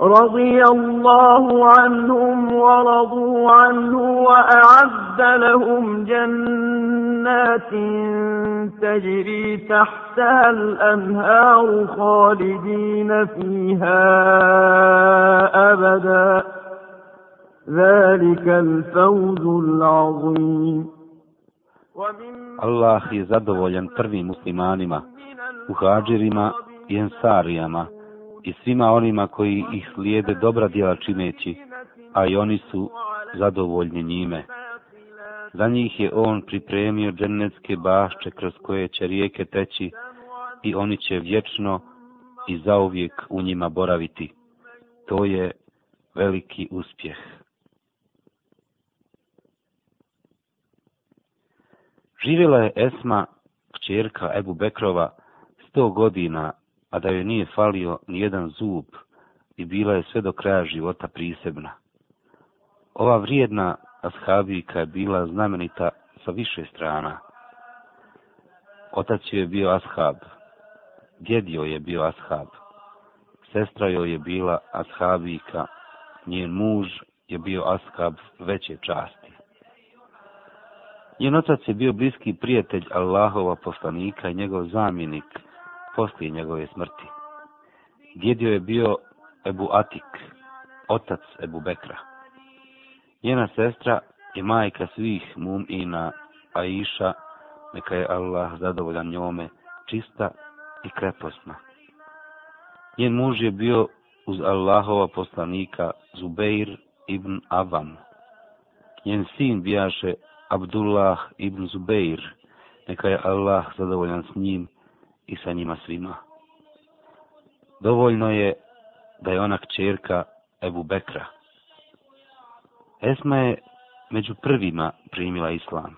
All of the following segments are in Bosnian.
رضي الله عنهم ورضوا عنه وأعد لهم جنات تجري تحتها الأنهار خالدين فيها أبدا ذلك الفوز العظيم الله je ينترني مسلمانما مهاجرما ينصاريما i svima onima koji ih slijede dobra djela čineći, a i oni su zadovoljni njime. Za njih je on pripremio džennetske bašče kroz koje će rijeke teći i oni će vječno i zauvijek u njima boraviti. To je veliki uspjeh. Živjela je Esma, kćerka Ebu Bekrova, sto godina a da joj nije falio ni jedan zub i bila je sve do kraja života prisebna. Ova vrijedna ashabika je bila znamenita sa više strana. Otac joj je bio ashab, djed joj je bio ashab, sestra joj je bila ashabika, njen muž je bio ashab veće časti. Njen otac je bio bliski prijatelj Allahova poslanika i njegov zamjenik poslije njegove smrti. Djedio je bio Ebu Atik, otac Ebu Bekra. Njena sestra je majka svih mumina Aisha, neka je Allah zadovoljan njome, čista i kreposna. Njen muž je bio uz Allahova poslanika Zubeir ibn Avam. Njen sin bijaše Abdullah ibn Zubeir, neka je Allah zadovoljan s njim, i sa njima svima. Dovoljno je da je ona kćerka Ebu Bekra. Esma je među prvima primila islam.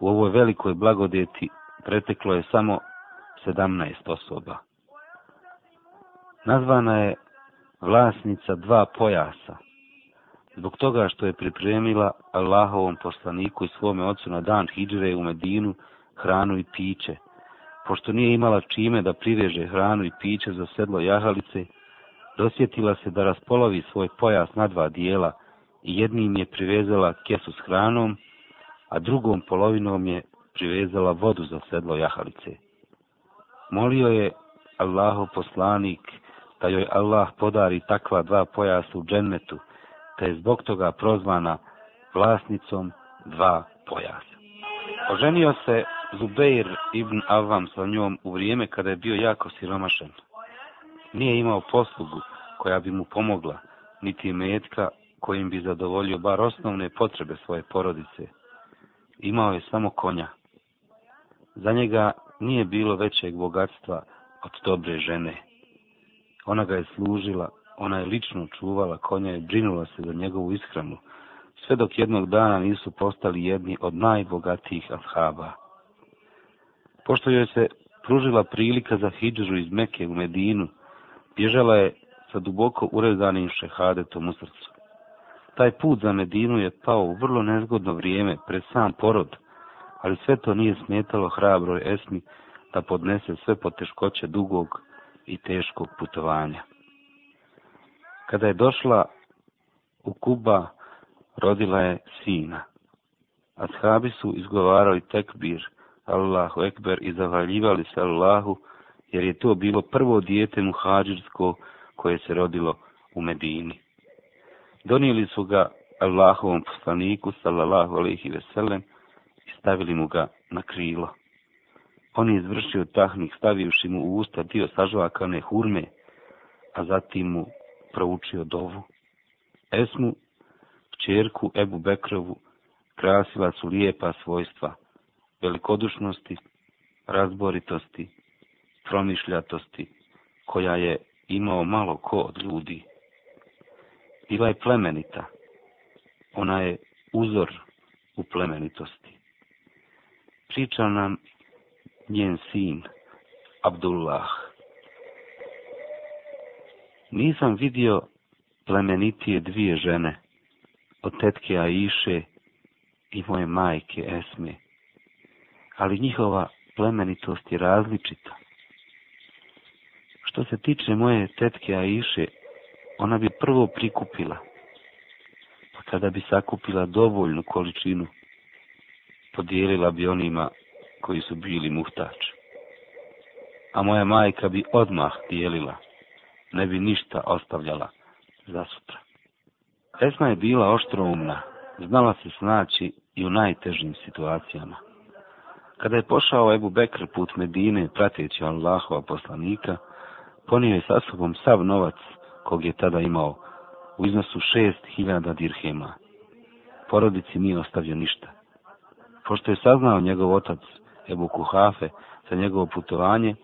U ovoj velikoj blagodeti preteklo je samo 17 osoba. Nazvana je vlasnica dva pojasa, zbog toga što je pripremila Allahovom poslaniku i svome ocu na dan hijdžre u Medinu hranu i piće, pošto nije imala čime da prireže hranu i piće za sedlo jahalice, dosjetila se da raspolovi svoj pojas na dva dijela i jednim je privezala kesu s hranom, a drugom polovinom je privezala vodu za sedlo jahalice. Molio je Allaho poslanik da joj Allah podari takva dva pojasa u džennetu, te je zbog toga prozvana vlasnicom dva pojasa. Oženio se Zubeir ibn Avam sa njom u vrijeme kada je bio jako siromašan. Nije imao poslugu koja bi mu pomogla, niti metka kojim bi zadovoljio bar osnovne potrebe svoje porodice. Imao je samo konja. Za njega nije bilo većeg bogatstva od dobre žene. Ona ga je služila, ona je lično čuvala konja i brinula se za njegovu ishranu, sve dok jednog dana nisu postali jedni od najbogatijih ashaba. Pošto joj se pružila prilika za hijđu iz Meke u Medinu, bježala je sa duboko urezanim šehadetom u srcu. Taj put za Medinu je pao u vrlo nezgodno vrijeme, pre sam porod, ali sve to nije smetalo hrabroj Esmi da podnese sve poteškoće dugog i teškog putovanja. Kada je došla u Kuba, rodila je sina. Ashabi su izgovarali tekbir, bir Allahu Ekber i zavaljivali se Allahu, jer je to bilo prvo dijete muhađirsko koje se rodilo u Medini. Donijeli su ga Allahovom poslaniku, sallallahu alaihi veselem, i stavili mu ga na krilo. On je izvršio tahnik, stavivši mu u usta dio sažvakane hurme, a zatim mu proučio dovu. Esmu, čerku Ebu Bekrovu, krasila su lijepa svojstva – velikodušnosti, razboritosti, promišljatosti, koja je imao malo ko od ljudi. Bila je plemenita, ona je uzor u plemenitosti. Priča nam njen sin, Abdullah. Nisam vidio plemenitije dvije žene, od tetke Aiše i moje majke Esme ali njihova plemenitost je različita. Što se tiče moje tetke Aiše, ona bi prvo prikupila, pa kada bi sakupila dovoljnu količinu, podijelila bi onima koji su bili muhtač. A moja majka bi odmah dijelila, ne bi ništa ostavljala za sutra. Esma je bila oštroumna, znala se snaći i u najtežim situacijama. Kada je pošao Ebu Bekr put Medine prateći Allahova poslanika, ponio je sa sobom sav novac kog je tada imao u iznosu šest hiljada dirhema. Porodici nije ostavio ništa. Pošto je saznao njegov otac Ebu Kuhafe za njegovo putovanje,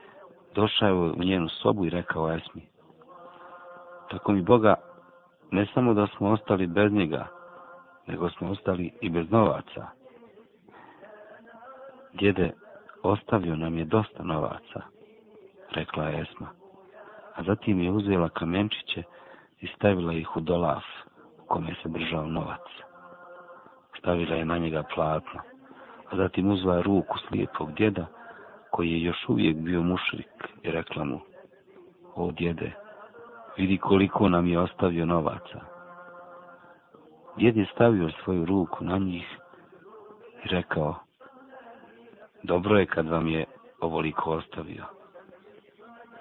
došao je u njenu sobu i rekao Esmi. Tako mi Boga, ne samo da smo ostali bez njega, nego smo ostali i bez novaca. Djede, ostavio nam je dosta novaca, rekla Esma, a zatim je uzela kamenčiće i stavila ih u dolaz u kome se držao novac. Stavila je na njega platno, a zatim uzela ruku slijepog djeda, koji je još uvijek bio mušrik, i rekla mu, o djede, vidi koliko nam je ostavio novaca. Djed je stavio svoju ruku na njih i rekao, dobro je kad vam je ovoliko ostavio.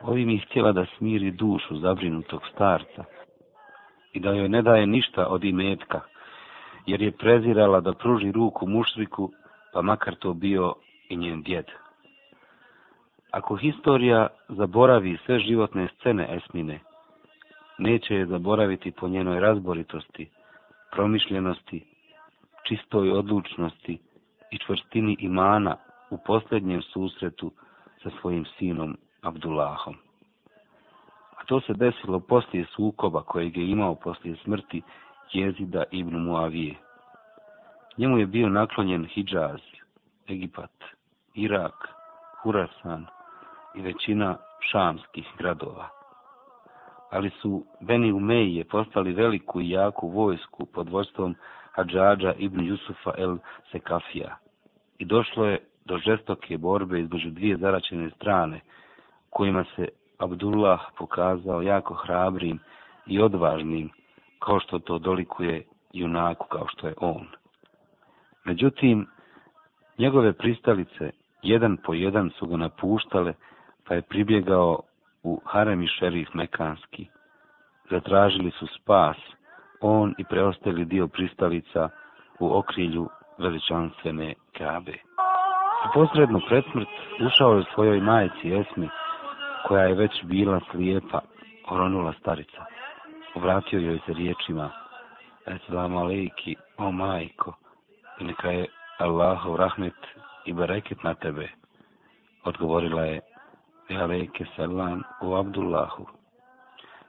Ovim ih htjela da smiri dušu zabrinutog starca i da joj ne daje ništa od imetka, jer je prezirala da pruži ruku mušriku, pa makar to bio i njen djed. Ako historija zaboravi sve životne scene Esmine, neće je zaboraviti po njenoj razboritosti, promišljenosti, čistoj odlučnosti i čvrstini imana u posljednjem susretu sa svojim sinom Abdullahom. A to se desilo poslije sukoba kojeg je imao poslije smrti jezida ibn Muavije. Njemu je bio naklonjen Hidžaz, Egipat, Irak, Hurasan i većina šamskih gradova. Ali su Beni Umeije postali veliku i jaku vojsku pod vodstvom Hadžađa ibn Jusufa el Sekafija i došlo je do žestoke borbe između dvije zaračene strane, kojima se Abdullah pokazao jako hrabrim i odvažnim, kao što to dolikuje junaku kao što je on. Međutim, njegove pristalice jedan po jedan su ga napuštale, pa je pribjegao u harem i šerif Mekanski. Zatražili su spas, on i preostali dio pristalica u okrilju veličanstvene Kabe posrednu predsmrt ušao je svojoj majici Esmi, koja je već bila slijepa, oronula starica. Obratio joj se riječima, Eslam aleiki, o majko, neka je Allahov rahmet i bereket na tebe. Odgovorila je, aleike selam u Abdullahu.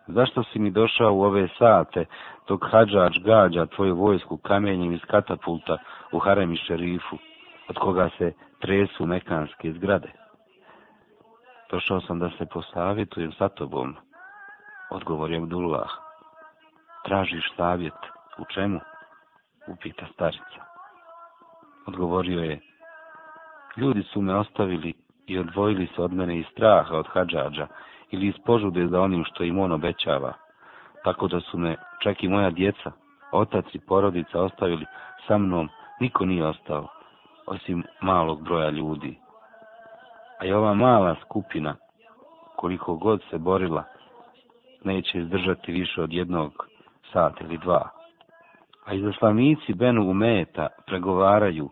Zašto si mi došao u ove sate, dok hađač gađa tvoju vojsku kamenjem iz katapulta u Harem i Šerifu, od koga se tresu mekanske zgrade. Došao sam da se posavjetujem sa tobom, odgovor je Abdullah. Tražiš savjet, u čemu? Upita starica. Odgovorio je, ljudi su me ostavili i odvojili se od mene iz straha od hađađa ili iz požude za onim što im on obećava. Tako da su me, čak i moja djeca, otac i porodica ostavili sa mnom, niko nije ostao osim malog broja ljudi. A i ova mala skupina, koliko god se borila, neće izdržati više od jednog sata ili dva. A izoslavnici Benu Umeta pregovaraju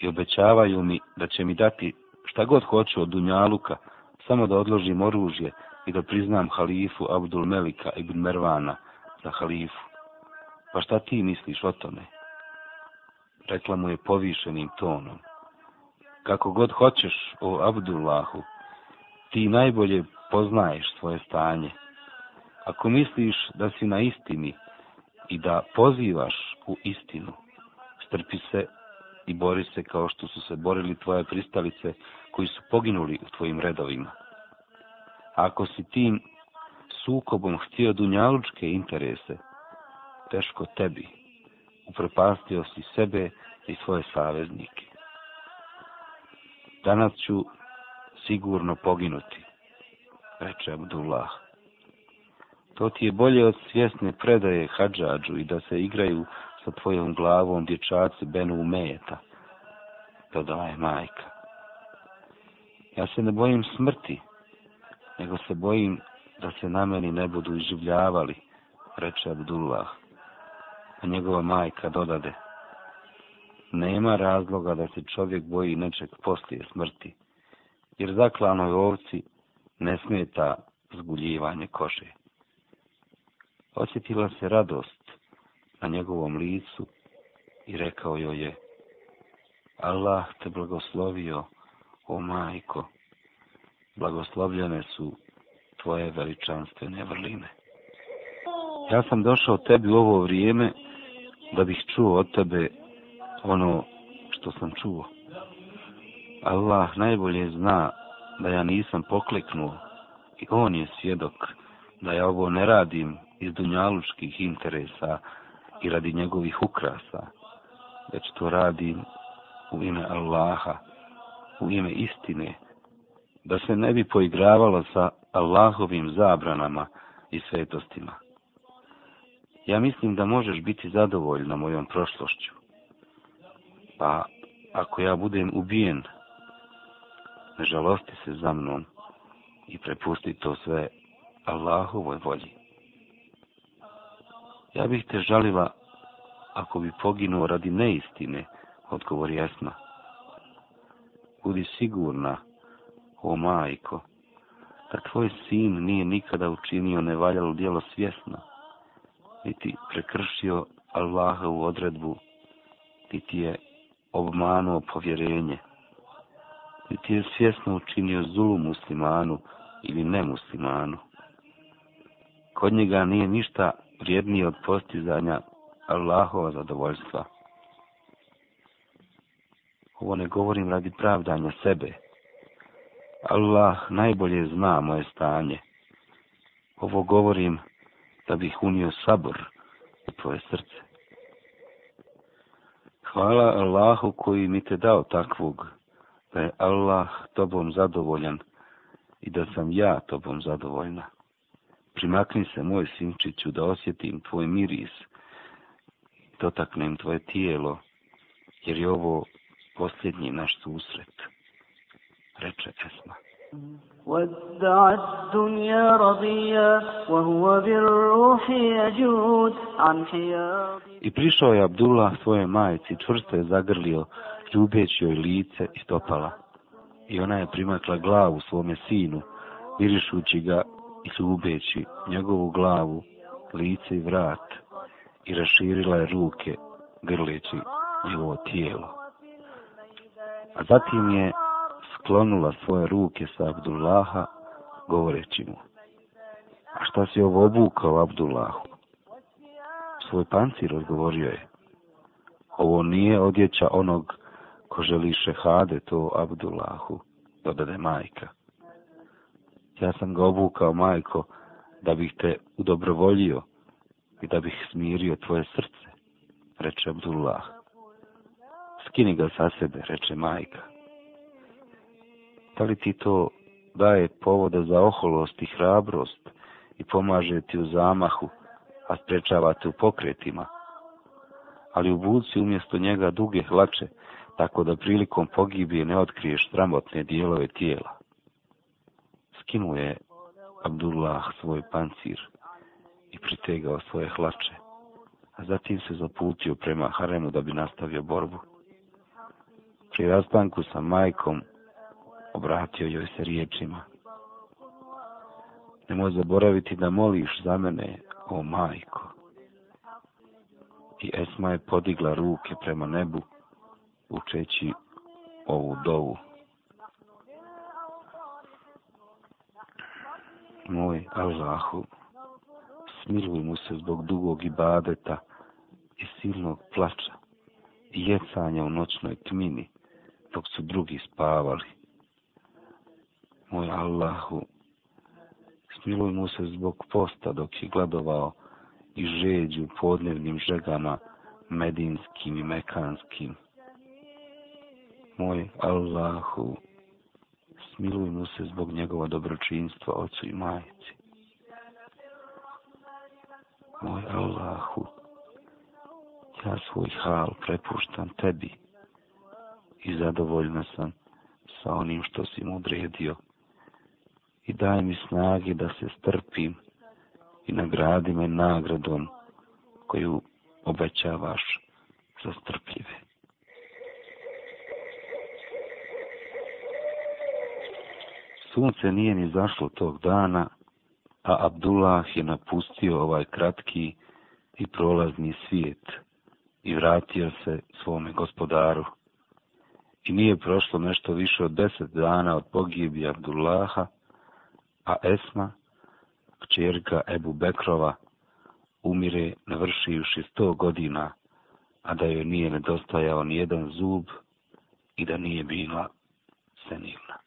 i obećavaju mi da će mi dati šta god hoću od Dunjaluka, samo da odložim oružje i da priznam halifu Abdul Melika ibn Mervana za halifu. Pa šta ti misliš o tome? rekla mu je povišenim tonom. Kako god hoćeš, o Abdullahu, ti najbolje poznaješ svoje stanje. Ako misliš da si na istini i da pozivaš u istinu, strpi se i bori se kao što su se borili tvoje pristalice koji su poginuli u tvojim redovima. Ako si tim sukobom htio dunjalučke interese, teško tebi, upropastio si sebe i svoje saveznike. Danas ću sigurno poginuti, reče Abdullah. To ti je bolje od svjesne predaje hađađu i da se igraju sa tvojom glavom dječaci Benu Umejeta, dodala je majka. Ja se ne bojim smrti, nego se bojim da se na meni ne budu izživljavali, reče Abdullah a njegova majka dodade. Nema razloga da se čovjek boji nečeg poslije smrti, jer zaklanoj ovci ne smeta zguljivanje kože. Osjetila se radost na njegovom licu i rekao joj je, Allah te blagoslovio, o majko, blagoslovljene su tvoje veličanstvene vrline. Ja sam došao tebi u ovo vrijeme da bih čuo od tebe ono što sam čuo. Allah najbolje zna da ja nisam pokliknuo i on je svjedok da ja ovo ne radim iz dunjalučkih interesa i radi njegovih ukrasa, već to radim u ime Allaha, u ime istine, da se ne bi poigravalo sa Allahovim zabranama i svetostima ja mislim da možeš biti zadovoljna mojom prošlošću. Pa, ako ja budem ubijen, ne žalosti se za mnom i prepusti to sve Allahovoj volji. Ja bih te žalila ako bi poginuo radi neistine, odgovor jesma. Budi sigurna, o majko, da tvoj sin nije nikada učinio nevaljalo dijelo svjesno niti prekršio Allaha u odredbu, niti je obmanuo povjerenje, niti je svjesno učinio zulu muslimanu ili nemuslimanu. Kod njega nije ništa vrijednije od postizanja Allahova zadovoljstva. Ovo ne govorim radi pravdanja sebe. Allah najbolje zna moje stanje. Ovo govorim radi da bih unio sabor u tvoje srce. Hvala Allahu koji mi te dao takvog, da je Allah tobom zadovoljan i da sam ja tobom zadovoljna. Primakni se, moj sinčiću, da osjetim tvoj miris, dotaknem tvoje tijelo, jer je ovo posljednji naš susret, reče Esma. ودع الدنيا رضيا وهو بالروح يجود عن حياض I prišao je Abdullah svoje majici, čvrsto je zagrlio, ljubeći joj lice i stopala. I ona je primakla glavu svome sinu, mirišući ga i ljubeći njegovu glavu, lice i vrat, i raširila je ruke, grleći njegovo tijelo. A zatim je sklonula svoje ruke sa Abdullaha, govoreći mu, a šta si ovo obukao Abdullahu? Svoj pancir odgovorio je, ovo nije odjeća onog ko želi šehade to Abdullahu, dodade majka. Ja sam ga obukao, majko, da bih te udobrovoljio i da bih smirio tvoje srce, reče Abdullah. Skini ga sa sebe, reče majka da li ti to daje povoda za oholost i hrabrost i pomaže ti u zamahu, a sprečava te u pokretima? Ali u buci umjesto njega duge hlače, tako da prilikom pogibije ne otkriješ sramotne dijelove tijela. Skinuo je Abdullah svoj pancir i pritegao svoje hlače, a zatim se zaputio prema haremu da bi nastavio borbu. Pri rastanku sa majkom obratio joj se riječima. Nemoj zaboraviti da moliš za mene, o majko. I Esma je podigla ruke prema nebu, učeći ovu dovu. Moj Allahu, smiluj mu se zbog dugog ibadeta i silnog plača i jecanja u noćnoj tmini dok su drugi spavali moj Allahu, smiluj mu se zbog posta dok je gledovao i žeđu podnevnim žegama medinskim i mekanskim. Moj Allahu, smiluj mu se zbog njegova dobročinstva ocu i majici. Moj Allahu, ja svoj hal prepuštam tebi i zadovoljna sam sa onim što si mu odredio i daj mi snage da se strpim i nagradi me nagradom koju obećavaš za strpljive. Sunce nije ni zašlo tog dana, a Abdullah je napustio ovaj kratki i prolazni svijet i vratio se svome gospodaru. I nije prošlo nešto više od deset dana od pogibi Abdullaha, a Esma, kćerka Ebu Bekrova, umire navršujuši sto godina, a da joj nije nedostajao ni jedan zub i da nije bila senilna.